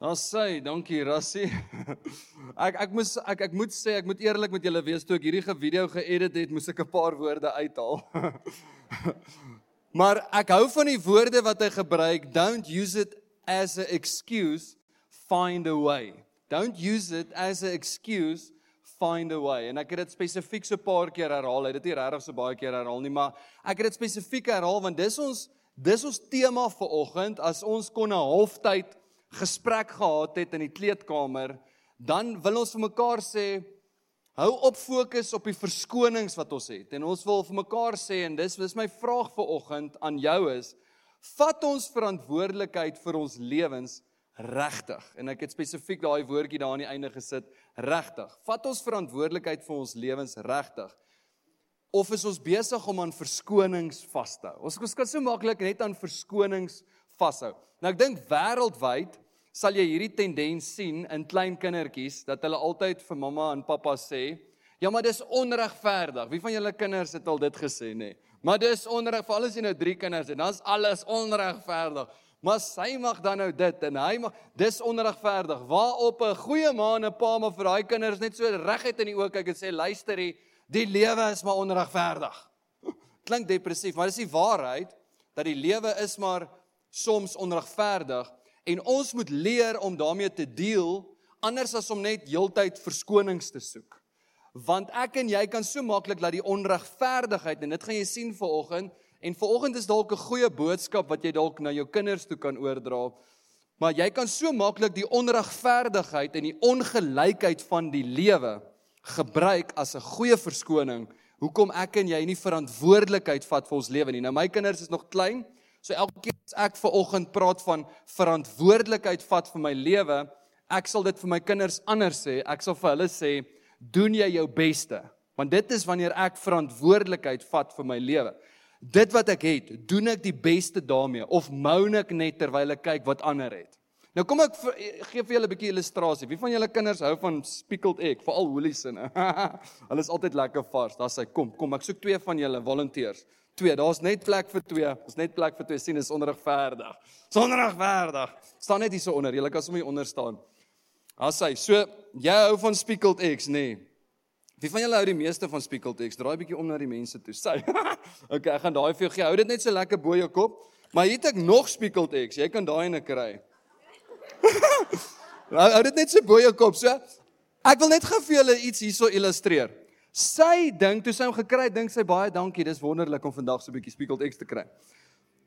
Daar sê, dankie Rassie. Ek ek moes ek ek moet sê ek moet eerlik met julle wees toe ek hierdie video geëdit het, moes ek 'n paar woorde uithaal. maar ek hou van die woorde wat hy gebruik, don't use it as an excuse, find a way. Don't use it as an excuse, find a way. En ek het dit spesifiek so 'n paar keer herhaal. Hy het dit nie regtig so baie keer herhaal nie, maar ek het dit spesifiek herhaal want dis ons dis ons tema vir oggend as ons kon 'n halftyd gesprek gehad het in die kleedkamer, dan wil ons vir mekaar sê hou op fokus op die verskonings wat ons het. En ons wil vir mekaar sê en dis dis my vraag vir oggend aan jou is vat ons verantwoordelikheid vir ons lewens regtig. En ek het spesifiek daai woordjie daar aan die einde gesit, regtig. Vat ons verantwoordelikheid vir ons lewens regtig. Of is ons besig om aan verskonings vas te hou? Ons ons kan so maklik net aan verskonings vashou. Nou ek dink wêreldwyd sal jy hierdie tendens sien in klein kindertjies dat hulle altyd vir mamma en pappa sê, "Ja, maar dis onregverdig." Wie van julle kinders het al dit gesê, nê? Nee? Maar dis onreg vir alles jy nou 3 kinders het. Dan's alles onregverdig. Maar sy mag dan nou dit en hy mag dis onregverdig. Waarop 'n goeie ma en 'n pa maar vir daai kinders net so reguit in die oë kyk en sê, "Luister hier, die lewe is maar onregverdig." Klink depressief, maar dis die waarheid dat die lewe is maar soms onregverdig en ons moet leer om daarmee te deel anders as om net heeltyd verskonings te soek. Want ek en jy kan so maklik laat die onregverdigheid en dit gaan jy sien vanoggend en vanoggend is dalk 'n goeie boodskap wat jy dalk na jou kinders toe kan oordra. Maar jy kan so maklik die onregverdigheid en die ongelykheid van die lewe gebruik as 'n goeie verskoning hoekom ek en jy nie verantwoordelikheid vat vir ons lewe nie. Nou my kinders is nog klein, So elke keer as ek ver oggend praat van verantwoordelikheid vat vir my lewe, ek sal dit vir my kinders anders sê. Ek sal vir hulle sê, doen jy jou beste, want dit is wanneer ek verantwoordelikheid vat vir my lewe. Dit wat ek het, doen ek die beste daarmee of moan ek net terwyl ek kyk wat ander het. Nou kom ek vir, gee vir julle 'n bietjie illustrasie. Wie van julle kinders hou van spiekeled egg, veral hoeliesinne? hulle is altyd lekker vars. Daar's hy. Kom, kom, ek soek twee van julle volunteers twee. Daar's net plek vir twee. Ons net plek vir twee. sien is onregverdig. Onregverdig. Staan net hier so onder. Jy kan sommer hier onder staan. As hy so jy hou van speckled eggs, nê? Nee. Wie van julle hou die meeste van speckled eggs? Draai bietjie om na die mense toe. Sy. okay, ek gaan daai vir jou gee. Hou dit net so lekker bo jou kop. Maar hier het ek nog speckled eggs. Jy kan daai ene kry. hou dit net so bo jou kop. So ek wil net gou vir julle iets hierso illustreer. Sy dink toe sy hom gekry het, dink sy baie dankie, dis wonderlik om vandag so 'n bietjie spiekeled X te kry.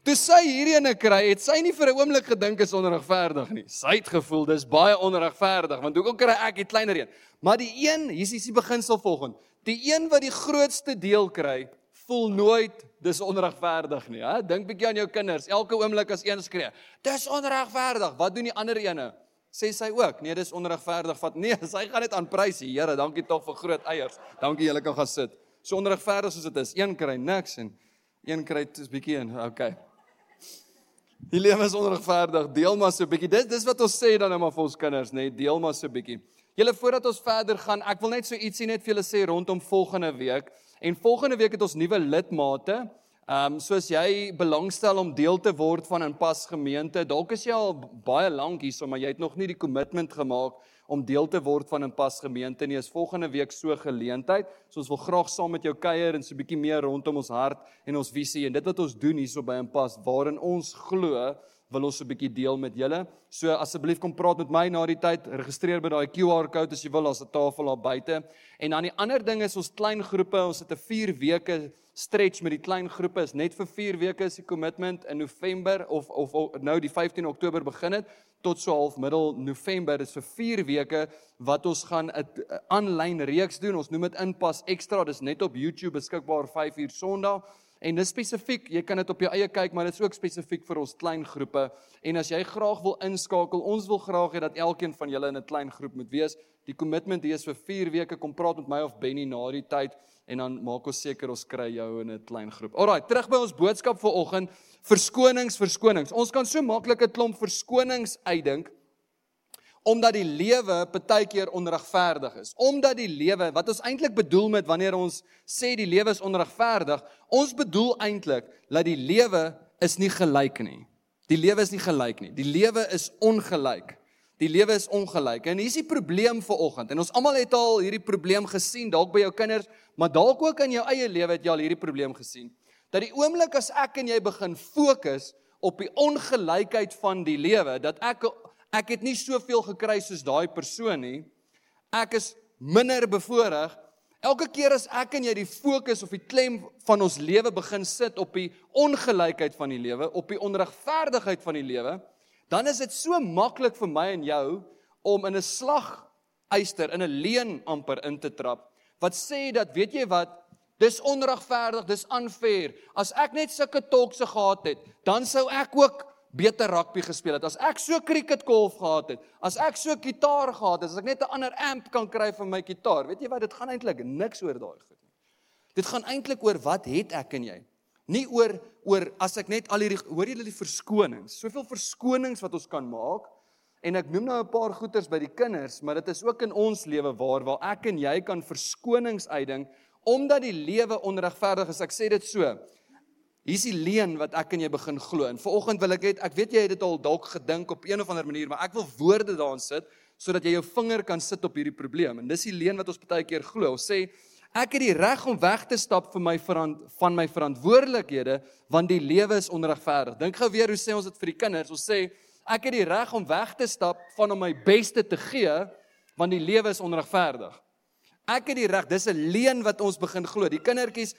Toe sy hierdie ene kry, het sy nie vir 'n oomblik gedink is onregverdig nie. Sy het gevoel dis baie onregverdig, want hoekom kry ek die kleiner een? Maar die een, hier is die beginsel volgens. Die een wat die grootste deel kry, voel nooit dis onregverdig nie, hè? Dink bietjie aan jou kinders. Elke oomblik as een skree, "Dis onregverdig." Wat doen die ander ene? Sê sy ook, nee, dis onregverdig vat. Nee, sy gaan net aan prys, Here, dankie tog vir groot eiers. Dankie julle kan gaan sit. So onregverdig soos dit is, een kry niks en een kry 'n bietjie en okay. Die lewe is onregverdig. Deel maar so 'n bietjie. Dis dis wat ons sê dan nou maar vir ons kinders, nê, nee, deel maar so 'n bietjie. Julle voordat ons verder gaan, ek wil net so ietsie net vir julle sê rondom volgende week. En volgende week het ons nuwe lidmate. Ehm um, soos jy belangstel om deel te word van 'n pas gemeente, dalk is jy al baie lank hierso, maar jy het nog nie die kommitment gemaak om deel te word van 'n pas gemeente nie. Is volgende week so geleentheid. So ons wil graag saam met jou kuier en so 'n bietjie meer rondom ons hart en ons visie en dit wat ons doen hierso by 'n pas waarin ons glo wil ons 'n bietjie deel met julle. So asseblief kom praat met my na die tyd. Registreer by daai QR code as jy wil, daar's 'n tafel daar buite. En dan die ander ding is ons klein groepe, ons het 'n 4 weke stretch met die klein groepe is net vir 4 weke is die kommitment in November of, of of nou die 15 Oktober begin het tot so half middel November is vir 4 weke wat ons gaan 'n aanlyn reeks doen. Ons noem dit Inpas Extra. Dis net op YouTube beskikbaar 5 uur Sondag. En dis spesifiek, jy kan dit op jou eie kyk, maar dit is ook spesifiek vir ons klein groepe. En as jy graag wil inskakel, ons wil graag hê dat elkeen van julle in 'n klein groep moet wees. Die kommitment hier is vir 4 weke. Kom praat met my of Benny na die tyd en dan maak ons seker ons kry jou in 'n klein groep. Alraai, terug by ons boodskap vir oggend. Verskonings, verskonings. Ons kan so maklik 'n klomp verskonings uitdink omdat die lewe baie keer onregverdig is. Omdat die lewe, wat ons eintlik bedoel met wanneer ons sê die lewe is onregverdig, ons bedoel eintlik dat die lewe is nie gelyk nie. Die lewe is nie gelyk nie. Die lewe is ongelyk. Die lewe is ongelyk. En hier's die probleem vir oggend. En ons almal het al hierdie probleem gesien, dalk by jou kinders, maar dalk ook in jou eie lewe het jy al hierdie probleem gesien. Dat die oomblik as ek en jy begin fokus op die ongelykheid van die lewe, dat ek ek het nie soveel gekry soos daai persoon nie. Ek is minder bevoordeel. Elke keer as ek en jy die fokus of die klem van ons lewe begin sit op die ongelykheid van die lewe, op die onregverdigheid van die lewe, dan is dit so maklik vir my en jou om in 'n slaguister, in 'n leuen amper in te trap wat sê dat weet jy wat dis onregverdig dis unfair. As ek net sulke tokse gehad het dan sou ek ook beter rugby gespeel het. As ek so cricket golf gehad het as ek so gitaar gehad het as ek net 'n ander amp kan kry vir my gitaar weet jy wat dit gaan eintlik niks oor daai goed nie. Dit gaan eintlik oor wat het ek en jy nie oor oor as ek net al hierdie hoor julle die verskonings soveel verskonings wat ons kan maak En ek noem nou 'n paar goeters by die kinders, maar dit is ook in ons lewe waar waar ek en jy kan verskonings uitding omdat die lewe onregverdig is. Ek sê dit so. Hier's die leuen wat ek en jy begin glo. En vanoggend wil ek net ek weet jy het dit al dalk gedink op een of ander manier, maar ek wil woorde daarin sit sodat jy jou vinger kan sit op hierdie probleem. En dis die leuen wat ons baie keer glo. Ons sê ek het die reg om weg te stap vir my verant, van my verantwoordelikhede want die lewe is onregverdig. Dink gou weer hoe sê ons dit vir die kinders? Ons sê ek het die reg om weg te stap van om my beste te gee want die lewe is onregverdig. Ek het die reg, dis 'n leuen wat ons begin glo. Die kindertjies,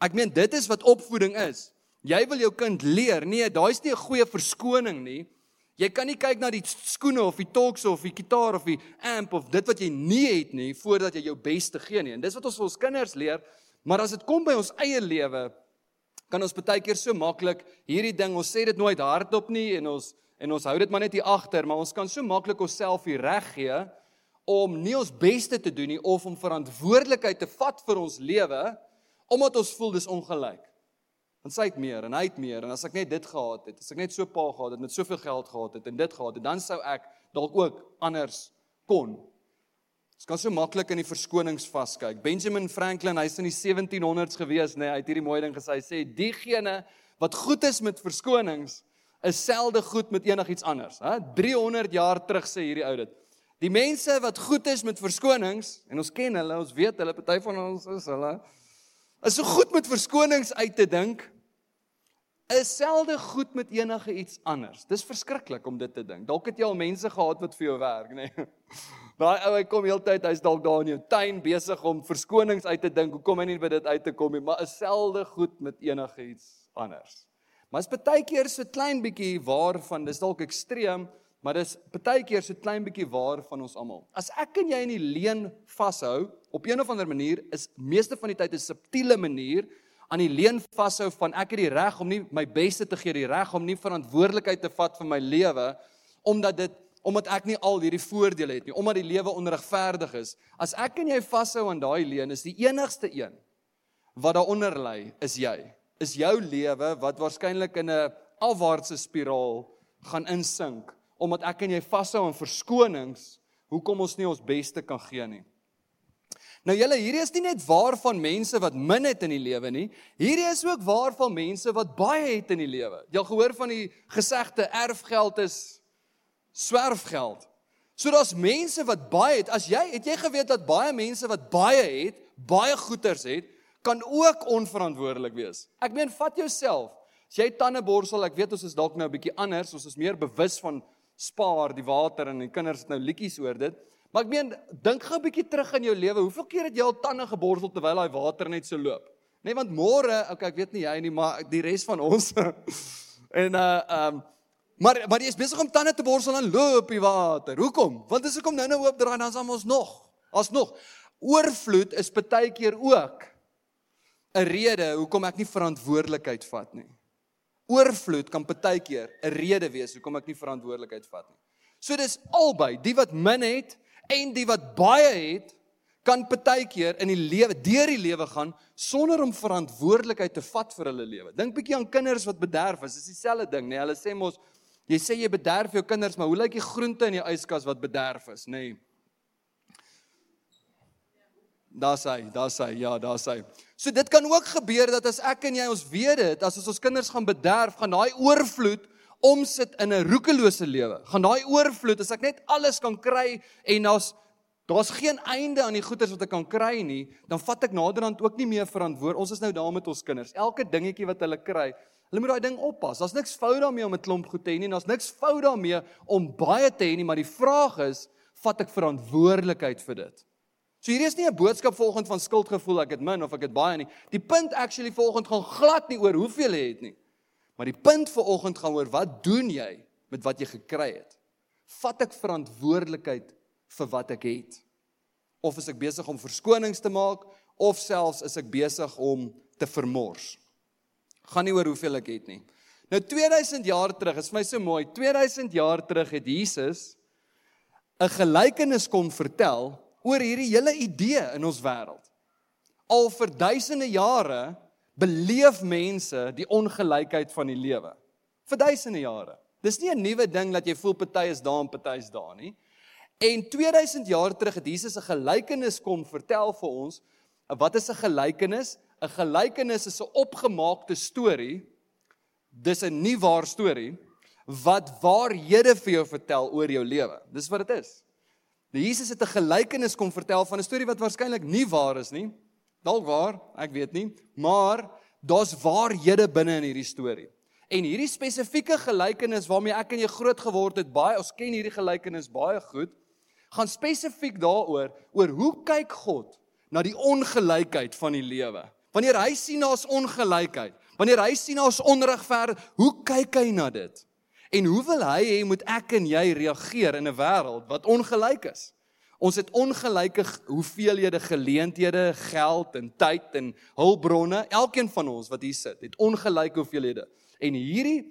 ek meen dit is wat opvoeding is. Jy wil jou kind leer. Nee, daai's nie 'n goeie verskoning nie. Jy kan nie kyk na die skoene of die talks of die gitaar of die amp of dit wat jy nie het nie voordat jy jou beste gee nie. En dis wat ons vir ons kinders leer. Maar as dit kom by ons eie lewe, kan ons baie keer so maklik hierdie ding, ons sê dit nooit hardop nie en ons en ons hou dit maar net hier agter, maar ons kan so maklik onsself hier reg gee om nie ons beste te doen nie of om verantwoordelikheid te vat vir ons lewe omdat ons voel dis ongelyk. Want sy het meer en hy het meer en as ek net dit gehad het, as ek net so pa gehad het met soveel geld gehad het en dit gehad het, dan sou ek dalk ook anders kon. Ons kan so maklik in die verskonings vaskyk. Benjamin Franklin, hy's in die 1700s gewees, nê, nee, hy het hierdie mooi ding gesê. Hy sê diegene wat goed is met verskonings is selde goed met enigiets anders, hè? 300 jaar terug sê hierdie ou dit. Die mense wat goed is met verskonings en ons ken hulle, ons weet hulle, party van ons is hulle is so goed met verskonings uit te dink is selde goed met enige iets anders. Dis verskriklik om dit te dink. Dalk het jy al mense gehad wat vir jou werk, nê. Nee. Daai ou hy kom heeltyd, hy's dalk daar in jou tuin besig om verskonings uit te dink. Hoe kom hy nie by dit uit te kom nie, maar is selde goed met enige iets anders. Maar is baie keer so klein bietjie waarvan dis dalk ekstreem, maar dis baie keer so klein bietjie waar van ons almal. As ek en jy in die leen vashou, op een of ander manier is meeste van die tyd 'n subtiele manier aan die leen vashou van ek het die reg om nie my beste te gee, die reg om nie verantwoordelikheid te vat vir my lewe omdat dit omdat ek nie al hierdie voordele het nie, omdat die lewe onregverdig is. As ek en jy vashou aan daai leen, is die enigste een wat daaronder lê, is jy is jou lewe wat waarskynlik in 'n afwaartse spiraal gaan insink omdat ek en jy vashou aan verskonings hoekom ons nie ons beste kan gee nie. Nou julle, hierdie is nie net waar van mense wat min het in die lewe nie. Hierdie is ook waar van mense wat baie het in die lewe. Jy al gehoor van die gesegde erfgeld is swerfgeld. So daar's mense wat baie het. As jy het jy geweet dat baie mense wat baie het, baie goederes het, kan ook onverantwoordelik wees. Ek meen vat jouself. As jy tande borsel, ek weet ons is dalk nou 'n bietjie anders, ons is meer bewus van spaar die water en die kinders het nou liedjies oor dit. Maar ek meen dink gou 'n bietjie terug in jou lewe. Hoeveel keer het jy al tande geborsel terwyl daai water net so loop? Nee, want môre, okay, ek weet nie jy nie, maar die res van ons en uh um maar maar jy is besig om tande te borsel en loop die water. Hoekom? Want as ek kom nou-nou oop draai, dan is ons nog. Alsnog. Oorvloed is baie keer ook 'n rede hoekom ek nie verantwoordelikheid vat nie. Oorvloed kan baie keer 'n rede wees hoekom ek nie verantwoordelikheid vat nie. So dis albei, die wat min het en die wat baie het, kan baie keer in die lewe deur die lewe gaan sonder om verantwoordelikheid te vat vir hulle lewe. Dink bietjie aan kinders wat bederf is. Dis dieselfde ding, nê? Nee. Hulle sê mos jy sê jy bederf jou kinders, maar hoe lyk die groente in die yskas wat bederf is, nê? Nee. Daar's hy, daar's hy. Ja, daar's hy. So dit kan ook gebeur dat as ek en jy ons weet dit, as ons ons kinders gaan bederf, gaan daai oorvloed omsit in 'n roekelose lewe. Gaan daai oorvloed as ek net alles kan kry en daar's daar's geen einde aan die goederes wat ek kan kry nie, dan vat ek naderhand ook nie meer verantwoord. Ons is nou daar met ons kinders. Elke dingetjie wat hulle kry, hulle moet daai ding oppas. Daar's niks fout daarmee om 'n klomp goed te hê nie. Daar's niks fout daarmee om baie te hê nie, maar die vraag is, vat ek verantwoordelikheid vir dit? So hier is nie 'n boodskap volgens van skuldgevoel ek het min of ek het baie nie. Die punt actually volgens gaan glad nie oor hoeveel jy het nie. Maar die punt vir oggend gaan oor wat doen jy met wat jy gekry het? Vat ek verantwoordelikheid vir wat ek het? Of is ek besig om verskonings te maak of selfs is ek besig om te vermors? Gaan nie oor hoeveel ek het nie. Nou 2000 jaar terug, is my so mooi. 2000 jaar terug het Jesus 'n gelykenis kom vertel oor hierdie hele idee in ons wêreld. Al vir duisende jare beleef mense die ongelykheid van die lewe. Vir duisende jare. Dis nie 'n nuwe ding dat jy voel party is daar en party is daar nie. En 2000 jaar terug het Jesus 'n gelykenis kom vertel vir ons. Wat is 'n gelykenis? 'n Gelykenis is 'n opgemaakte storie. Dis 'n nie waar storie wat waarhede vir jou vertel oor jou lewe. Dis wat dit is. Die Jesus het 'n gelykenis kom vertel van 'n storie wat waarskynlik nie waar is nie. Dalk waar, ek weet nie, maar daar's waarhede binne in hierdie storie. En hierdie spesifieke gelykenis waarmee ek en jy groot geword het, baie ons ken hierdie gelykenis baie goed, gaan spesifiek daaroor oor hoe kyk God na die ongelykheid van die lewe. Wanneer hy sien daar's ongelykheid, wanneer hy sien daar's onregverdig, hoe kyk hy na dit? En hoe wil hy hê moet ek en jy reageer in 'n wêreld wat ongelyk is? Ons het ongelyke hoeveelhede geleenthede, geld en tyd en hulpbronne. Elkeen van ons wat hier sit, het ongelyke hoeveelhede. En hierdie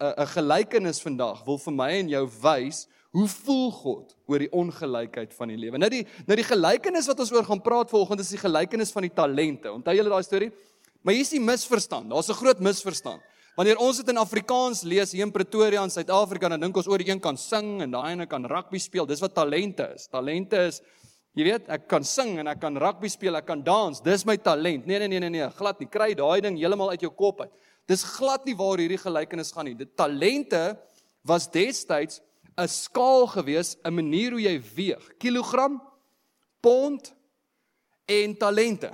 'n gelykenis vandag wil vir my en jou wys hoe voel God oor die ongelykheid van die lewe. Nou die nou die gelykenis wat ons oor gaan praat vanoggend is die gelykenis van die talente. Onthou julle daai storie? Maar hier is die misverstand. Daar's 'n groot misverstand. Wanneer ons dit in Afrikaans lees hier in Pretoria in Suid-Afrika, dan dink ons oor die een kan sing en daai ene kan rugby speel. Dis wat talente is. Talente is jy weet, ek kan sing en ek kan rugby speel, ek kan dans. Dis my talent. Nee nee nee nee nee, glad nie. Kry daai ding heeltemal uit jou kop uit. Dis glad nie waar hierdie gelykenis gaan nie. Dit talente was destyds 'n skaal gewees, 'n manier hoe jy weeg. Kilogram, pond en talente.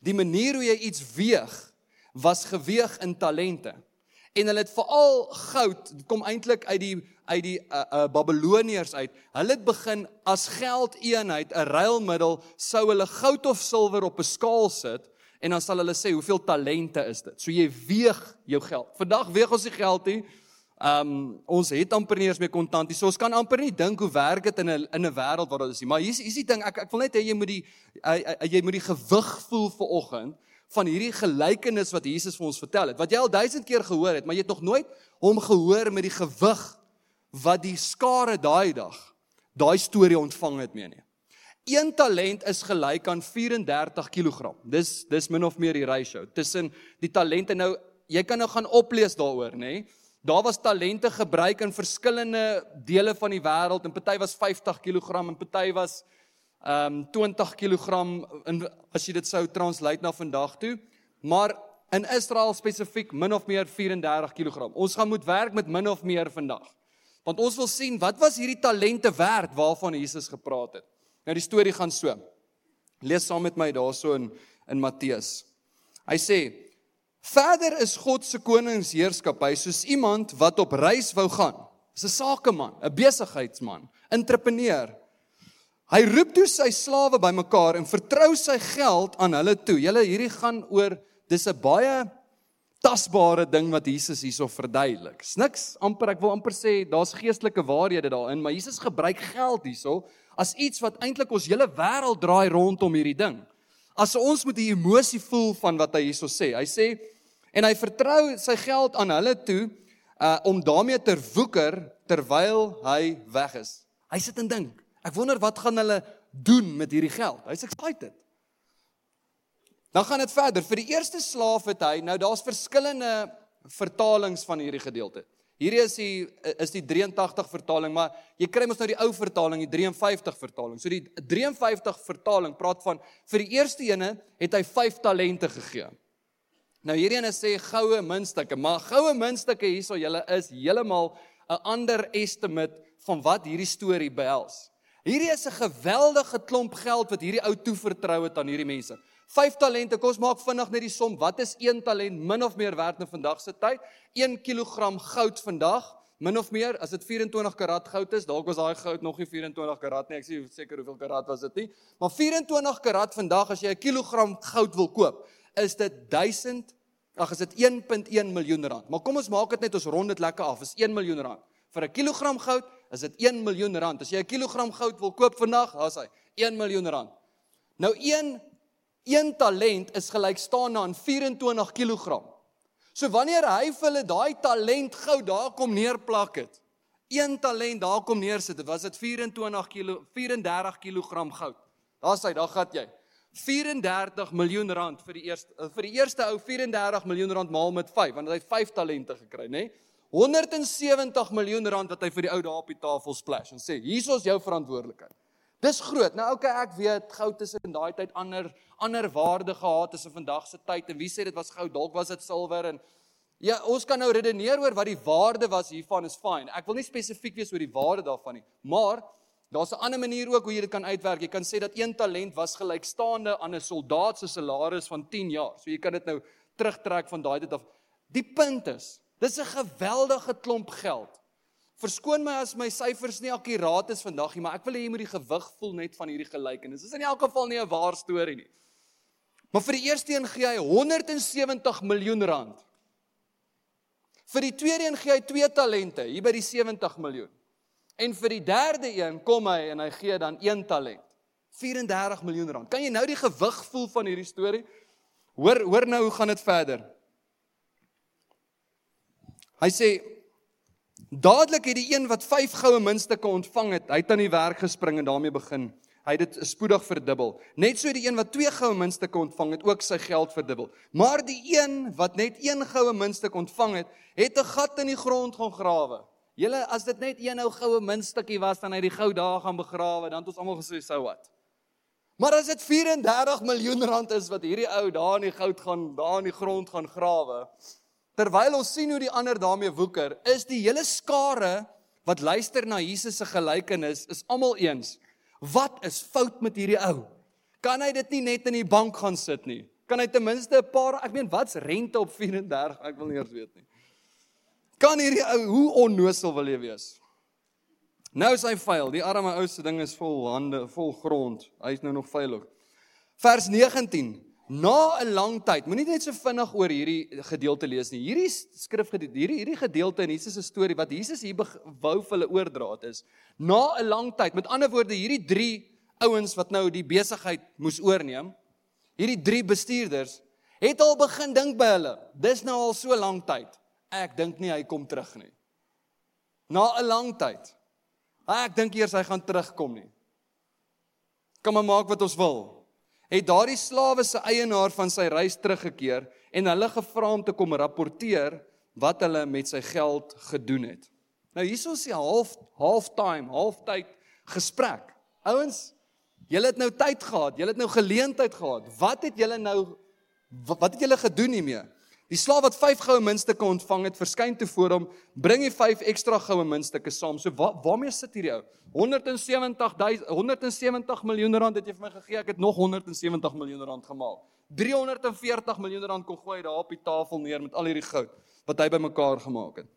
Die manier hoe jy iets weeg was geweeg in talente. En hulle het veral goud, dit kom eintlik uit die uit die uh, uh, Babiloniërs uit. Hulle het begin as geldeenheid, 'n ruilmiddel, sou hulle goud of silwer op 'n skaal sit en dan sal hulle sê hoeveel talente is dit. So jy weeg jou geld. Vandag weeg ons nie geld nie. Um ons het amper nie eens meer kontant nie. So ons kan amper nie dink hoe werk dit in 'n in 'n wêreld waar dit is nie. Maar hier's hier's die ding, ek ek wil net hê jy moet die uh, uh, jy moet die gewig voel vir oggend van hierdie gelykenis wat Jesus vir ons vertel het. Wat jy al duisend keer gehoor het, maar jy het nog nooit hom gehoor met die gewig wat die skare daai dag daai storie ontvang het mee nie. Een talent is gelyk aan 34 kg. Dis dis min of meer die ratio tussen die talente nou jy kan nou gaan oplees daaroor, nê? Daar was talente gebruik in verskillende dele van die wêreld en party was 50 kg en party was um 20 kg in as jy dit sou translate na vandag toe. Maar in Israel spesifiek min of meer 34 kg. Ons gaan moet werk met min of meer vandag. Want ons wil sien wat was hierdie talente werd waarvan Jesus gepraat het. Nou die storie gaan so. Lees saam met my daarso in in Matteus. Hy sê: "Verder is God se koningsheerskappy soos iemand wat op reis wou gaan. Dis 'n sakeman, 'n besigheidsman, entrepreneur Hy roep toe sy slawe bymekaar en vertrou sy geld aan hulle toe. Julle hierdie gaan oor dis 'n baie tasbare ding wat Jesus hierso verduidelik. Niks amper ek wil amper sê daar's geestelike waarhede daarin, maar Jesus gebruik geld hierso as iets wat eintlik ons hele wêreld draai rondom hierdie ding. As ons moet die emosie voel van wat hy hierso sê. Hy sê en hy vertrou sy geld aan hulle toe uh om daarmee te woeker terwyl hy weg is. Hy sit en dink. Ek wonder wat gaan hulle doen met hierdie geld. Hy's excited. Dan gaan dit verder. Vir die eerste slaaf het hy nou daar's verskillende vertalings van hierdie gedeelte. Hierdie is die is die 83 vertaling, maar jy kry mos nou die ou vertaling, die 53 vertaling. So die 53 vertaling praat van vir die eerste ene het hy 5 talente gegee. Nou hierdie ene sê goue muntstukke, maar goue muntstukke hierso julle is heeltemal 'n ander estimate van wat hierdie storie behels. Hierdie is 'n geweldige klomp geld wat hierdie ou toevertrou het aan hierdie mense. 5 talente, kom ons maak vinnig net die som. Wat is 1 talent min of meer werd in vandag se tyd? 1 kg goud vandag, min of meer, as dit 24 karat goud is, dalk was daai goud nog nie 24 karat nie. Ek sê seker hoeveel karat was dit nie. Maar 24 karat vandag as jy 'n kilogram goud wil koop, is dit 1000 Ag, is dit 1.1 miljoen rand. Maar kom ons maak dit net ons rond dit lekker af. Is 1 miljoen rand. Vir 'n kilogram goud is dit 1 miljoen rand. As jy 'n kilogram goud wil koop vandag, daar's hy, 1 miljoen rand. Nou 1 een talent is gelyk staan aan 24 kg. So wanneer hy vir hulle daai talent gou daar kom neerplak het. Een talent daar kom neersit, was dit 24 kg 34 kg goud. Daar's hy, daar gat jy. 34 miljoen rand vir die eerste eh, vir die eerste ou 34 miljoen rand maal met 5 want hy het 5 talente gekry, nê? 170 miljoen rand wat hy vir die ou daar op die tafel splash en sê, "Hier is jou verantwoordelikheid." Dis groot. Nou okay, ek weet goud is in daai tyd ander ander waarde gehad as in vandag se tyd en wie sê dit was goud? Dalk was dit silwer en ja, ons kan nou redeneer oor wat die waarde was hiervan is fyn. Ek wil nie spesifiek wees oor die waarde daarvan nie, maar daar's 'n ander manier ook hoe jy dit kan uitwerk. Jy kan sê dat een talent was gelykstaande aan 'n soldaat se salaris van 10 jaar. So jy kan dit nou terugtrek van daai tyd af. Die punt is, dis 'n geweldige klomp geld. Verskoon my as my syfers nie akkuraat is vandag nie, maar ek wil hê jy moet die gewig voel net van hierdie gelykenis. Dit is in elk geval nie 'n waar storie nie. Maar vir die eerste een gee hy 170 miljoen rand. Vir die tweede een gee hy twee talente, hier by die 70 miljoen. En vir die derde een kom hy en hy gee dan een talent. 34 miljoen rand. Kan jy nou die gewig voel van hierdie storie? Hoor hoor nou hoe gaan dit verder? Hy sê Dadelik het die een wat 5 goue muntstukke ontvang het, hy het aan die werk gespring en daarmee begin. Hy het dit spoedig verdubbel. Net so die een wat 2 goue muntstukke ontvang het, ook sy geld verdubbel. Maar die een wat net 1 goue muntstuk ontvang het, het 'n gat in die grond gaan grawe. Julle, as dit net een ou goue muntstukkie was, dan hy die goud daar gaan begrawe, dan het ons almal gesê sou wat. Maar as dit 34 miljoen rand is wat hierdie ou daar in die goud gaan, daar in die grond gaan grawe, terwyl ons sien hoe die ander daarmee woeker, is die hele skare wat luister na Jesus se gelykenis is almal eens. Wat is fout met hierdie ou? Kan hy dit nie net in die bank gaan sit nie? Kan hy ten minste 'n paar, ek meen, wat's rente op 34? Ek wil nie eers weet nie. Kan hierdie ou hoe onnosel wil jy wees? Nou is hy vuil. Die arme ou se ding is vol hande, vol grond. Hy's nou nog vuil ook. Vers 19. Na 'n lang tyd, moenie net so vinnig oor hierdie gedeelte lees nie. Hierdie skrifgedeelte, hierdie hierdie gedeelte in Jesus se storie wat Jesus hier wou vir hulle oordra het is na 'n lang tyd. Met ander woorde, hierdie 3 ouens wat nou die besigheid moes oorneem, hierdie 3 bestuurders het al begin dink by hulle. Dis nou al so lank tyd. Ek dink nie hy kom terug nie. Na 'n lang tyd. Ek dink eers hy gaan terugkom nie. Kom maar maak wat ons wil het daardie slawe se eienaar van sy reis teruggekeer en hulle gevra om te kom rapporteer wat hulle met sy geld gedoen het. Nou hierso is die half halftime, halftyd gesprek. Ouens, julle het nou tyd gehad, julle het nou geleentheid gehad. Wat het julle nou wat het julle gedoen hiermee? Die slaaf wat 5 goue muntstukke ontvang het, verskyn toe voor hom, bring hy 5 ekstra goue muntstukke saam. So waar, waarmee sit hierdie ou? 170 170 miljoen rand het jy vir my gegee. Ek het nog 170 miljoen rand gemaak. 340 miljoen rand kon gooi daar op die tafel neer met al hierdie goud wat hy bymekaar gemaak het.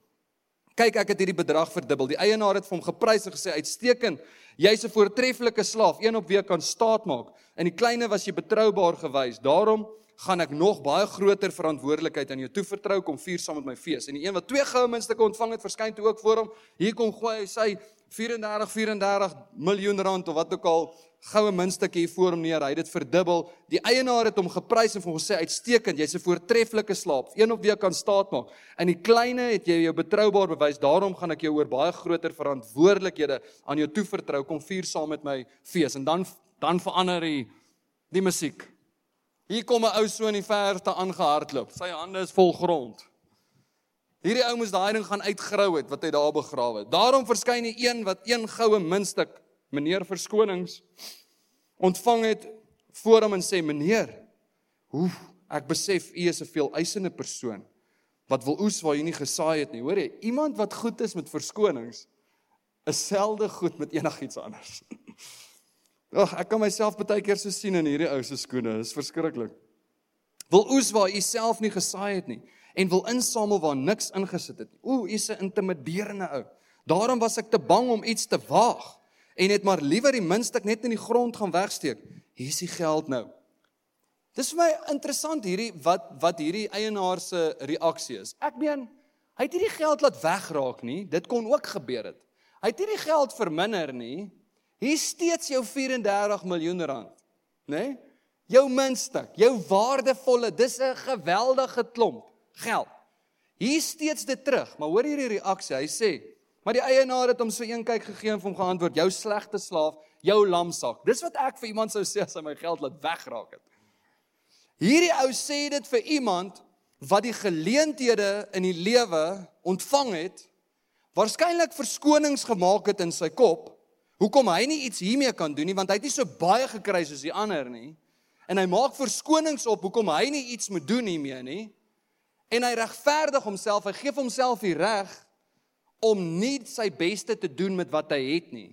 Kyk, ek het hierdie bedrag verdubbel. Die eienaar het vir hom geprys en gesê: "Uitstekend. Jy's 'n voortreffelike slaaf, een op wie kan staat maak. In die kleine was jy betroubaar gewys. Daarom gaan ek nog baie groter verantwoordelikheid aan jou toevertrou. Kom vier saam met my fees." En die een wat twee goue muntstukke ontvang het, verskyn toe ook voor hom. Hier kom gooi hy sy 34 34 miljoen rand of wat ook al goue muntstukkie hier voor hom neer. Hy het dit verdubbel. Die eienaar het hom geprys en vir hom gesê uitstekend, jy's 'n voortreffelike slaap, een wie ek kan staat maak. In die kleine het jy jou betroubaar bewys. Daarom gaan ek jou oor baie groter verantwoordelikhede aan jou toevertrou. Kom vier saam met my fees en dan dan verander hy die musiek. Hier kom 'n ou so in die verte aangehardloop. Sy hande is vol grond. Hierdie ou moes daai ding gaan uitgrou het wat hy daar begrawe het. Daarom verskyn die een wat een goue muntstuk meneer verskonings ontvang het voor hom en sê meneer hoe ek besef u is 'n veel eisende persoon wat wil oes waar jy nie gesaai het nie hoor jy iemand wat goed is met verskonings is selde goed met enigiets anders ag ek kan myself baie keer so sien in hierdie ou se skoene is verskriklik wil oes waar u self nie gesaai het nie en wil insamel waar niks ingesit het nie ooh u is 'n intimiderende ou daarom was ek te bang om iets te waag en het maar liewer die muntstuk net in die grond gaan wegsteek. Hier is die geld nou. Dis vir my interessant hierdie wat wat hierdie eienaar se reaksie is. Ek meen, hy het hierdie geld laat wegraak nie. Dit kon ook gebeur het. Hy het hierdie geld verminder nie. Hier steeds jou 34 miljoen rand, né? Nee? Jou muntstuk, jou waardevolle, dis 'n geweldige klomp geld. Hier steeds dit terug, maar hoor hierdie reaksie. Hy sê, Maar die eienaar het hom so een kyk gegee en hom geantwoord: "Jou slegte slaaf, jou lamsak." Dis wat ek vir iemand sou sê as hy my geld laat wegraak het. Hierdie ou sê dit vir iemand wat die geleenthede in die lewe ontvang het, waarskynlik verskonings gemaak het in sy kop. Hoekom hy nie iets hiermee kan doen nie, want hy het nie so baie gekry soos die ander nie. En hy maak verskonings op hoekom hy nie iets moet doen hiermee nie. En hy regverdig homself, hy gee homself die reg om nie sy beste te doen met wat hy het nie.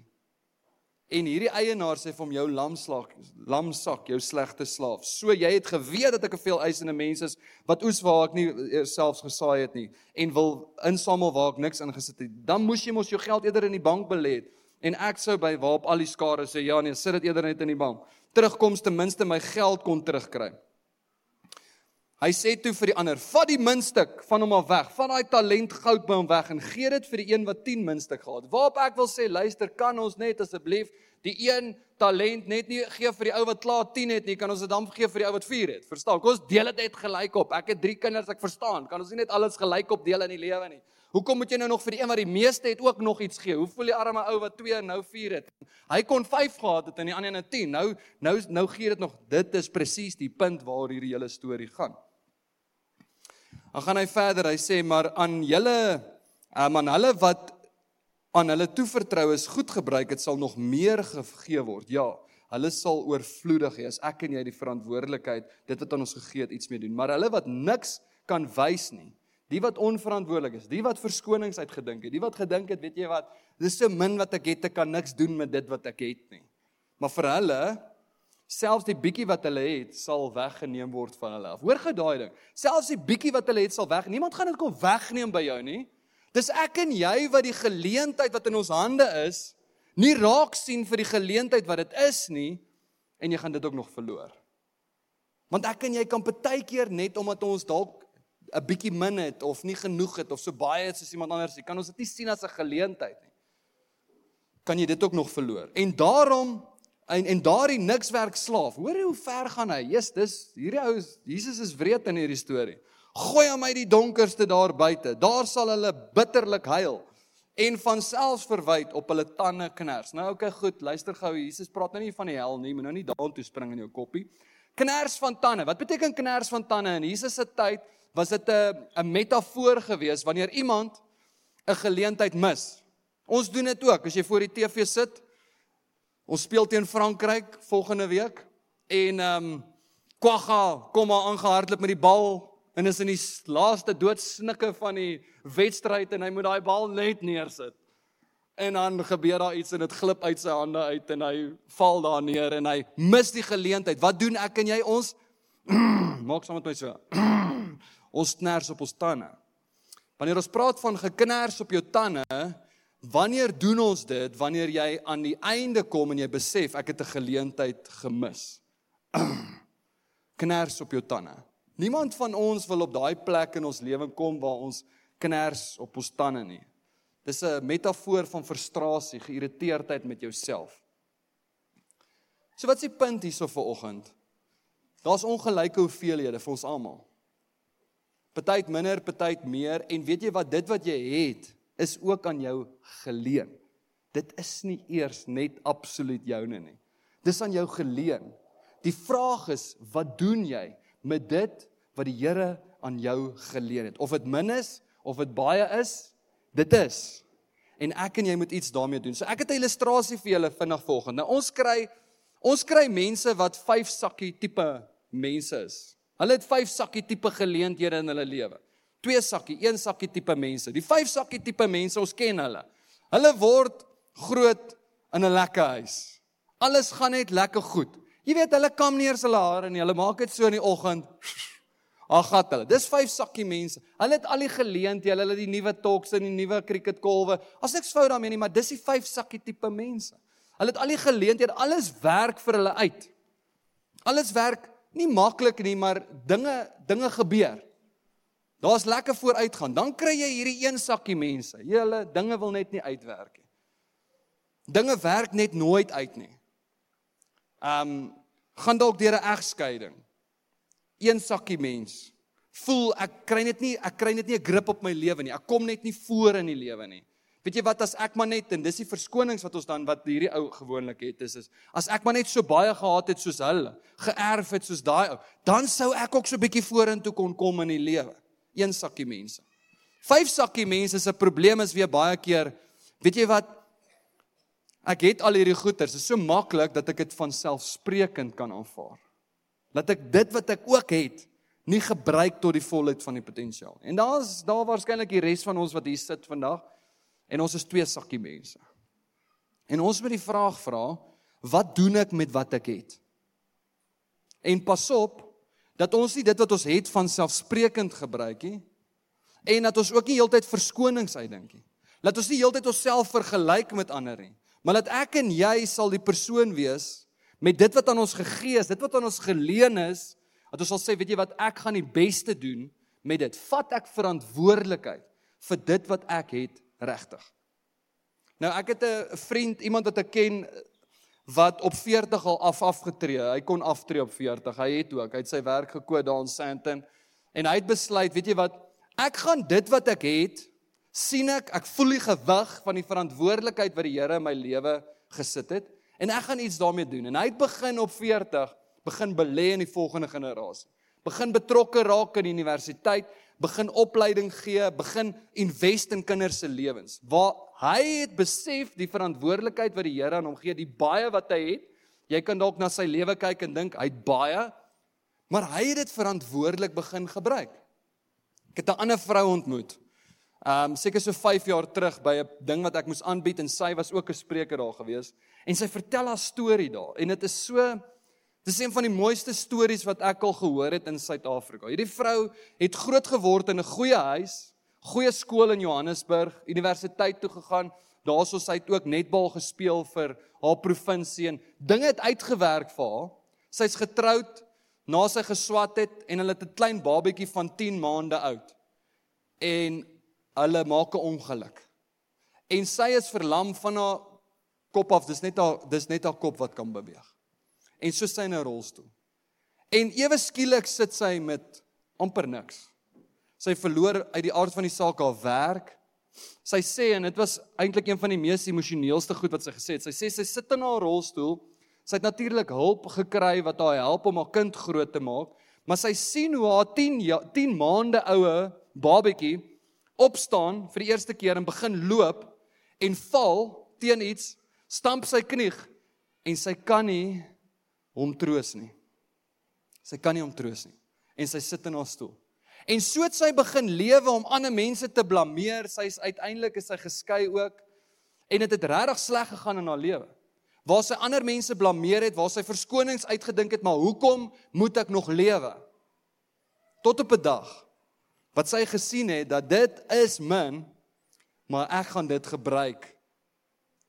En hierdie eienaar sê vir hom jou lamslag, lamsak, jou slegte slaaf. So jy het geweet dat ek 'n veel eisende mens is wat oes waar ek nie eh, selfs gesaai het nie en wil insamel waar ek niks ingesit het. Dan moes jy mos jou geld eerder in die bank belê het. En ek sou by waarop al die skare sê ja nee, sit dit eerder net in die bank. Terugkoms ten minste my geld kon terugkry. Hy sê toe vir die ander: "Vat die muntstuk van hom af weg. Vat daai talent goud by hom weg en gee dit vir die een wat 10 muntstuk gehad." Waarop ek wil sê, luister, kan ons net asseblief die een talent net nie gee vir die ou wat klaar 10 het nie, kan ons dit dan gee vir die ou wat 4 het. Verstaan? Kom ons deel dit net gelyk op. Ek het 3 kinders, ek verstaan. Kan ons nie net alles gelyk op deel in die lewe nie? Hoekom moet jy nou nog vir die een wat die meeste het ook nog iets gee? Hoe voel die arme ou wat 2 en nou 4 het? Hy kon 5 gehad het en die ander een 10. Nou nou nou gee dit nog. Dit is presies die punt waar hierdie hele storie gaan. Dan gaan hy verder. Hy sê maar aan julle um, aan hulle wat aan hulle toevertrou is goed gebruik, dit sal nog meer gegee word. Ja, hulle sal oorvloedig hê as ek en jy die verantwoordelikheid dit wat aan ons gegee het iets mee doen. Maar hulle wat niks kan wys nie, die wat onverantwoordelik is, die wat verskonings uitgedink het, die wat gedink het, weet jy wat, dis so min wat ek het, ek kan niks doen met dit wat ek het nie. Maar vir hulle selfs die bietjie wat hulle het sal weggeneem word van hulle af. Hoor gou daai ding. Selfs die bietjie wat hulle het sal weg. Niemand gaan dit kom wegneem by jou nie. Dis ek en jy wat die geleentheid wat in ons hande is, nie raak sien vir die geleentheid wat dit is nie en jy gaan dit ook nog verloor. Want ek en jy kan baie keer net omdat ons dalk 'n bietjie min het of nie genoeg het of so baie het soos iemand anders, kan ons dit nie sien as 'n geleentheid nie. Kan jy dit ook nog verloor? En daarom En en daardie nikswerk slaaf, hoor hoe ver gaan hy? Jesus, dis hierdie ou Jesus is wreed in hierdie storie. Gooi hom uit die donkerste daar buite. Daar sal hulle bitterlik huil en van selfs verwyd op hulle tande kners. Nou okay, goed, luister gou. Jesus praat nou nie van die hel nie, moet nou nie daartoe spring in jou koppie. Kners van tande. Wat beteken kners van tande? In Jesus se tyd was dit 'n 'n metafoor gewees wanneer iemand 'n geleentheid mis. Ons doen dit ook. As jy voor die TV sit, Ons speel teen Frankryk volgende week en ehm um, Kwagga kom maar aangehardloop met die bal en is in die laaste doodsnikke van die wedstryd en hy moet daai bal net neersit. En dan gebeur daar iets en dit glip uit sy hande uit en hy val daar neer en hy mis die geleentheid. Wat doen ek en jy ons maak saam met my so. ons kners op ons tande. Wanneer ons praat van geknars op jou tande, wanneer doen ons dit? Wanneer jy aan die einde kom en jy besef ek het 'n geleentheid gemis. knars op jou tande. Niemand van ons wil op daai plek in ons lewe kom waar ons knars op ons tande nie. Dis 'n metafoor van frustrasie, geïrriteerdheid met jouself. So wat is die punt hierso vir oggend? Daar's ongelyke hoeveelhede vir ons almal. Partyt minder, partyt meer en weet jy wat dit wat jy het is ook aan jou geleen. Dit is nie eers net absoluut joune nie. Dis aan jou geleen. Die vraag is, wat doen jy met dit wat die Here aan jou geleen het? Of dit min is of dit baie is, dit is. En ek en jy moet iets daarmee doen. So ek het 'n illustrasie vir julle vinnig volgende. Nou ons kry ons kry mense wat vyf sakkie tipe mense is. Hulle het vyf sakkie tipe geleenthede in hulle lewe. Twee sakkie, een sakkie tipe mense. Die vyf sakkie tipe mense, ons ken hulle. Hulle word groot in 'n lekker huis. Alles gaan net lekker goed. Jy weet hulle kam nie eens hulle hare nie. Hulle maak dit so in die oggend. Ag gat hulle. Dis vyf sakkie mense. Hulle het al die geleenthede, hulle het die nuwe talks en die nuwe cricketkolwe. As ek fout daarmee nie, maar dis die vyf sakkie tipe mense. Hulle het al die geleenthede, alles werk vir hulle uit. Alles werk nie maklik nie, maar dinge dinge gebeur. Daar's lekker vooruitgaan. Dan kry jy hierdie een sakkie mense. Julle dinge wil net nie uitwerk nie. Dinge werk net nooit uit nie. Um gaan dalk deur 'n egskeiding. Een sakkie mens. Voel ek kry net nie ek kry net nie 'n grip op my lewe nie. Ek kom net nie voor in die lewe nie. Weet jy wat as ek maar net en dis die verskonings wat ons dan wat hierdie ou gewoonlik het is is as ek maar net so baie gehad het soos hulle, geërf het soos daai ou, dan sou ek ook so 'n bietjie vorentoe kon kom in die lewe een sakkie mense. Vyf sakkie mense se probleem is weer baie keer, weet jy wat? Ek het al hierdie goeders, dit is so maklik dat ek dit van selfsprekend kan aanvaar. Laat ek dit wat ek ook het nie gebruik tot die volheid van die potensiaal. En daar's daar waarskynlik die res van ons wat hier sit vandag en ons is twee sakkie mense. En ons moet die vraag vra, wat doen ek met wat ek het? En pas op, dat ons nie dit wat ons het van selfsprekend gebruik nie en dat ons ook nie heeltyd verskonings uitdink nie. Laat ons nie heeltyd onsself vergelyk met ander nie, maar dat ek en jy sal die persoon wees met dit wat aan ons gegee is, dit wat aan ons geleen is, dat ons sal sê, weet jy wat, ek gaan die beste doen met dit. Vat ek verantwoordelikheid vir dit wat ek het regtig. Nou ek het 'n vriend, iemand wat ek ken, wat op 40 al af afgetree. Hy kon aftree op 40. Hy het ook, hy het sy werk gekoop daar in Sandton en hy het besluit, weet jy wat? Ek gaan dit wat ek het sien ek, ek voel die gewig van die verantwoordelikheid wat die Here in my lewe gesit het en ek gaan iets daarmee doen. En hy het begin op 40 begin belê in die volgende generasie. Begin betrokke raak in die universiteit, begin opleiding gee, begin invest in kinders se lewens. Waar hy het besef die verantwoordelikheid wat die Here aan hom gee, die baie wat hy het. Jy kan dalk na sy lewe kyk en dink hy het baie, maar hy het dit verantwoordelik begin gebruik. Ek het 'n ander vrou ontmoet. Um seker so 5 jaar terug by 'n ding wat ek moes aanbied en sy was ook 'n spreker daar gewees en sy vertel haar storie daar en dit is so Dis een van die mooiste stories wat ek al gehoor het in Suid-Afrika. Hierdie vrou het groot geword in 'n goeie huis, goeie skool in Johannesburg, universiteit toe gegaan. Daarso sy het ook netbal gespeel vir haar provinsie en dinge het uitgewerk vir haar. Sy's getroud na sy geswat het en hulle het 'n klein babatjie van 10 maande oud. En hulle maak 'n ongeluk. En sy is verlam van haar kop af. Dis net haar dis net haar kop wat kan beweeg. En so sy in 'n rolstoel. En ewe skielik sit sy met amper niks. Sy verloor uit die aard van die saak haar werk. Sy sê en dit was eintlik een van die mees emosioneelste goed wat sy gesê het. Sy sê sy sit in haar rolstoel. Sy het natuurlik hulp gekry wat haar help om haar kind groot te maak, maar sy sien hoe haar 10 10 maande oue babatjie opstaan vir die eerste keer en begin loop en val teen iets, stamp sy knie en sy kan nie hom troos nie. Sy kan nie hom troos nie en sy sit in haar stoel. En so het sy begin lewe om ander mense te blameer. Sy's uiteindelik is sy geskei ook. En dit het, het regtig sleg gegaan in haar lewe. Waar sy ander mense blameer het, waar sy verskonings uitgedink het, maar hoekom moet ek nog lewe? Tot op 'n dag Wat sy gesien het dat dit is min, maar ek gaan dit gebruik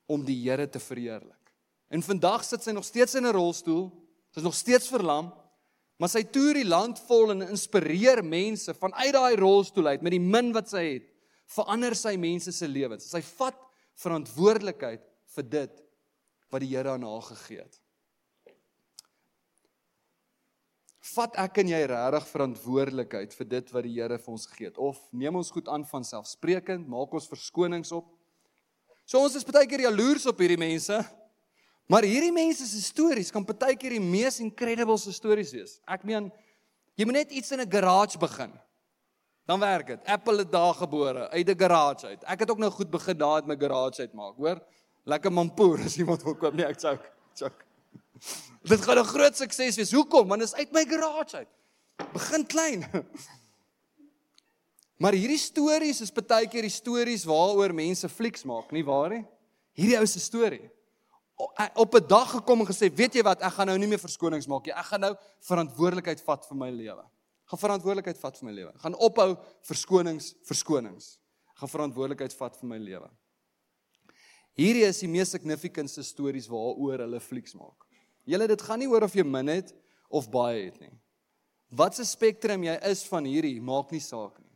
om die Here te verheerlik. En vandag sit sy nog steeds in 'n rolstoel. Sy's nog steeds verlam, maar sy toer die land vol en inspireer mense vanuit daai rolstoel uit met die min wat sy het. Verander sy mense se lewens. Sy vat verantwoordelikheid vir dit wat die Here aan haar gegee het. Vat ek en jy regtig verantwoordelikheid vir dit wat die Here vir ons gegee het of neem ons goed aan van selfsprekend, maak ons verskonings op? So ons is baie keer jaloers op hierdie mense. Maar hierdie mense se stories kan baie keer die mees incredible stories wees. Ek meen jy moet net iets in 'n garage begin. Dan werk dit. Apple het daar gebore uit 'n garage uit. Ek het ook nou goed begin daar met my garage uitmaak, hoor. Lekker mampoer as iemand wil koop, nee, ek ek. Chok. Dit gaan 'n groot sukses wees. Hoekom? Want dit is uit my garage uit. Begin klein. Maar hierdie stories is baie keer die stories waaroor mense flieks maak, nie waar nie? Hierdie ou se storie. Op 'n dag gekom en gesê, "Weet jy wat? Ek gaan nou nie meer verskonings maak nie. Ek gaan nou verantwoordelikheid vat vir my lewe. Ek gaan verantwoordelikheid vat vir my lewe. Ek gaan ophou verskonings, verskonings. Ek gaan verantwoordelikheid vat vir my lewe." Hierdie is die mees significantste stories waaroor hulle flieks maak. Julle dit gaan nie oor of jy min het of baie het nie. Wat se spektrum jy is van hierdie maak nie saak nie.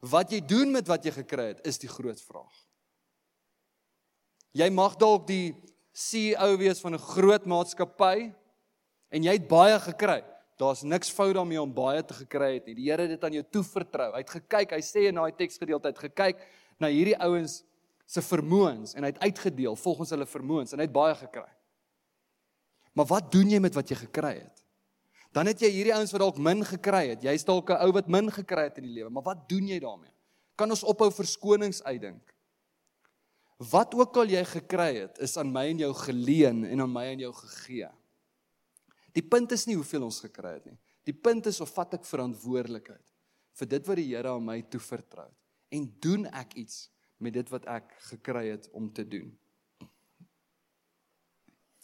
Wat jy doen met wat jy gekry het is die groot vraag. Jy mag dalk die CEO wees van 'n groot maatskappy en jy het baie gekry. Daar's niks fout daarmee om baie te gekry het nie. Die Here het dit aan jou toevertrou. Hy het gekyk, hy sê in daai teksgedeelte het gekyk na hierdie ouens se vermoëns en hy het uitgedeel volgens hulle vermoëns en hy het baie gekry. Maar wat doen jy met wat jy gekry het? Dan het jy hierdie ouens wat dalk min gekry het. Jy's dalk 'n ou wat min gekry het in die lewe, maar wat doen jy daarmee? Kan ons ophou verskonings uitdink? Wat ook al jy gekry het, is aan my en jou geleen en aan my en jou gegee. Die punt is nie hoeveel ons gekry het nie. Die punt is of vat ek verantwoordelikheid vir dit wat die Here aan my toevertrou het en doen ek iets met dit wat ek gekry het om te doen.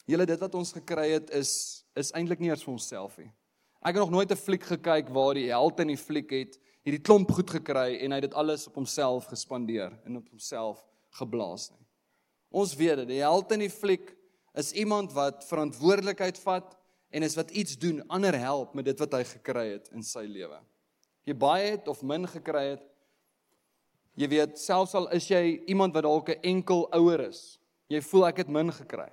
Julle dit wat ons gekry het is is eintlik nie eers vir onsself nie. Ek het nog nooit 'n fliek gekyk waar die held in die fliek het hierdie klomp goed gekry en hy het dit alles op homself gespandeer en op homself geblaas nie. Ons weet dit, die held in die fliek is iemand wat verantwoordelikheid vat en is wat iets doen, ander help met dit wat hy gekry het in sy lewe. Jy baie het of min gekry het. Jy weet, selfs al is jy iemand wat dalk 'n enkel ouer is, jy voel ek het min gekry.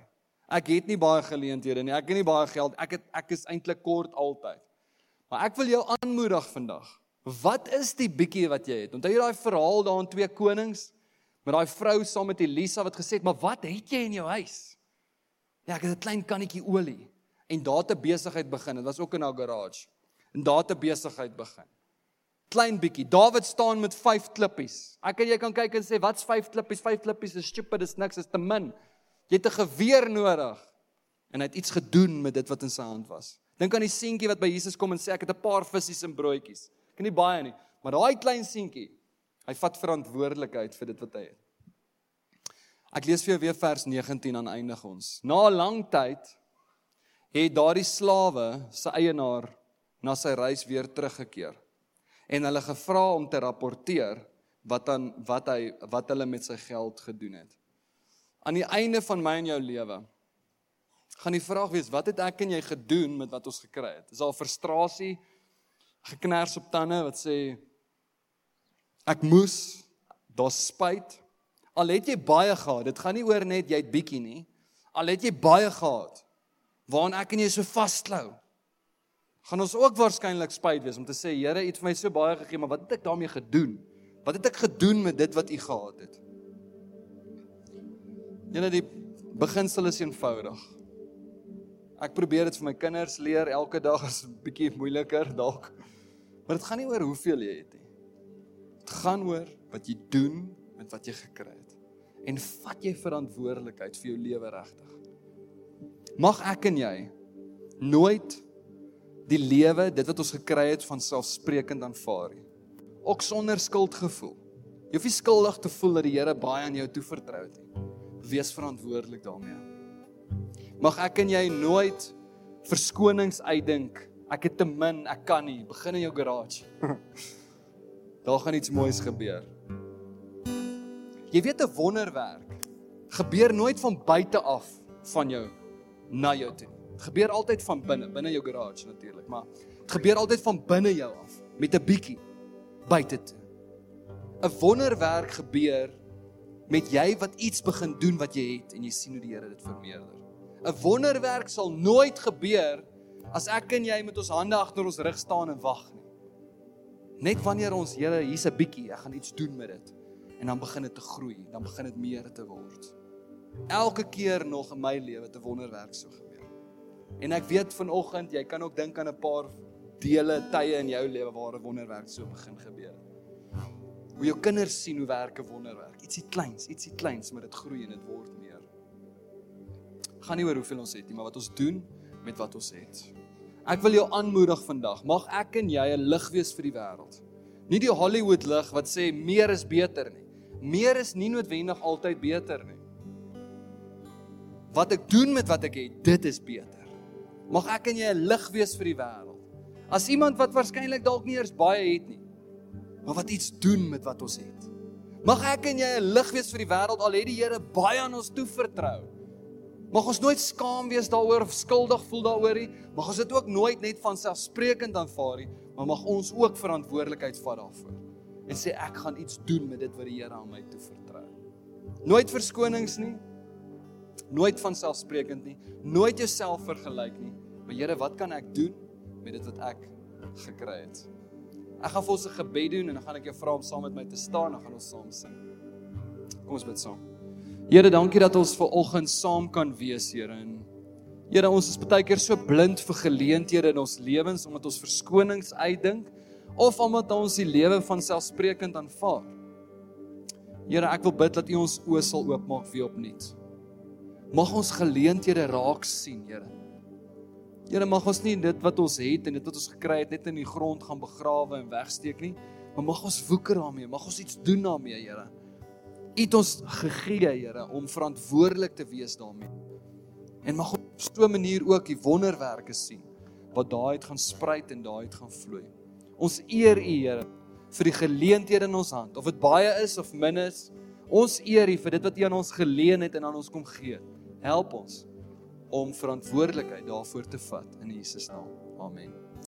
Ek het nie baie geleenthede nie. Ek het nie baie geld. Ek het ek is eintlik kort altyd. Maar ek wil jou aanmoedig vandag. Wat is die bietjie wat jy het? Onthou jy daai verhaal daar in 2 Konings met daai vrou saam met Elisa wat gesê het, "Maar wat het jy in jou huis?" Ja, ek het 'n klein kannetjie olie en daar te besigheid begin. Dit was ook in haar garage. En daar te besigheid begin. Klein bietjie. Dawid staan met 5 klippies. Ek en jy kan kyk en sê, "Wat's 5 klippies? 5 klippies is stupid, dis niks, is te min." Jy het 'n geweer nodig. En hy het iets gedoen met dit wat in sy hand was. Dink aan die seentjie wat by Jesus kom en sê ek het 'n paar visse en broodjies. Ek het nie baie nie, maar daai klein seentjie, hy vat verantwoordelikheid vir dit wat hy het. Ek lees vir jou weer vers 19 aan eindig ons. Na 'n lang tyd het daardie slawe se eienaar na sy reis weer teruggekeer en hulle gevra om te rapporteer wat dan wat hy wat hulle met sy geld gedoen het aan die einde van my en jou lewe gaan die vraag wees wat het ek en jy gedoen met wat ons gekry het? Is al frustrasie geknars op tande wat sê ek moes daar's spyt al het jy baie gehad dit gaan nie oor net jy het bietjie nie al het jy baie gehad waaraan ek en jy so vasklou gaan ons ook waarskynlik spyt wees om te sê Here het vir my so baie gegee maar wat het ek daarmee gedoen wat het ek gedoen met dit wat u gehad het Julle die beginsel is eenvoudig. Ek probeer dit vir my kinders leer elke dag is 'n bietjie moeiliker dalk. Maar dit gaan nie oor hoeveel jy het nie. Dit gaan oor wat jy doen met wat jy gekry het. En vat jy verantwoordelikheid vir jou lewe regtig? Mag ek en jy nooit die lewe, dit wat ons gekry het van selfsprekend aanvaar nie. Ook sonder skuldgevoel. Jy hoef nie skuldig te voel dat die Here baie aan jou toevertrou het nie wees verantwoordelik daarmee. Mag ek en jy nooit verskonings uitdink. Ek het te min, ek kan nie. Begin in jou garage. daar gaan iets moois gebeur. Jy weet 'n wonderwerk gebeur nooit van buite af van jou na jou toe. Dit gebeur altyd van binne, binne jou garage natuurlik, maar dit gebeur altyd van binne jou af met 'n bietjie buite toe. 'n Wonderwerk gebeur met jy wat iets begin doen wat jy het en jy sien hoe die Here dit vermeerder. 'n Wonderwerk sal nooit gebeur as ek en jy met ons hande agter ons rug staan en wag nie. Net wanneer ons Here hier's 'n bietjie, ek gaan iets doen met dit en dan begin dit te groei, dan begin dit meer te word. Elke keer nog in my lewe te wonderwerk so gebeur. En ek weet vanoggend jy kan ook dink aan 'n paar dele tye in jou lewe waar 'n wonderwerk so begin gebeur. Hoe jou kinders sien hoe werk 'n wonderwerk. Ietsie kleins, ietsie kleins, maar dit groei en dit word meer. Gaan nie oor hoeveel ons het nie, maar wat ons doen met wat ons het. Ek wil jou aanmoedig vandag. Mag ek en jy 'n lig wees vir die wêreld. Nie die Hollywood lig wat sê meer is beter nie. Meer is nie noodwendig altyd beter nie. Wat ek doen met wat ek het, dit is beter. Mag ek en jy 'n lig wees vir die wêreld. As iemand wat waarskynlik dalk nie eers baie het nie, maar wat iets doen met wat ons het. Mag ek en jy 'n lig wees vir die wêreld al het die Here baie aan ons toevertrou. Mag ons nooit skaam wees daaroor of skuldig voel daaroor nie. Mag ons dit ook nooit net van selfsprekend aanvaar nie, maar mag ons ook verantwoordelikheid vat daarvoor en sê ek gaan iets doen met dit wat die Here aan my toevertrou. Nooit verskonings nie. Nooit van selfsprekend nie. Nooit jouself vergelyk nie. Maar Here, wat kan ek doen met dit wat ek gekry het? Ek gaan vir ons 'n gebed doen en dan gaan ek jou vra om saam met my te staan en dan gaan ons saam sing. Kom ons bid saam. Here, dankie dat ons ver oggend saam kan wees, Here. En Here, ons is baie keer so blind vir geleenthede in ons lewens omdat ons verskonings uitdink of omdat ons die lewe van selfsprekend aanvaar. Here, ek wil bid dat U ons oë sal oopmaak weer opnuut. Mag ons geleenthede raak sien, Here. Here, mag ons nie dit wat ons het en dit wat ons gekry het net in die grond gaan begrawe en wegsteek nie, maar mag ons woeker daarmee, mag ons iets doen daarmee, Here. U het ons gegee, Here, om verantwoordelik te wees daarmee. En mag op so 'n manier ook die wonderwerke sien wat daaruit gaan spruit en daaruit gaan vloei. Ons eer U, Here, vir die geleenthede in ons hand, of dit baie is of min is. Ons eer U vir dit wat U aan ons geleen het en aan ons kom gee. Help ons om verantwoordelikheid daarvoor te vat in Jesus naam. Amen.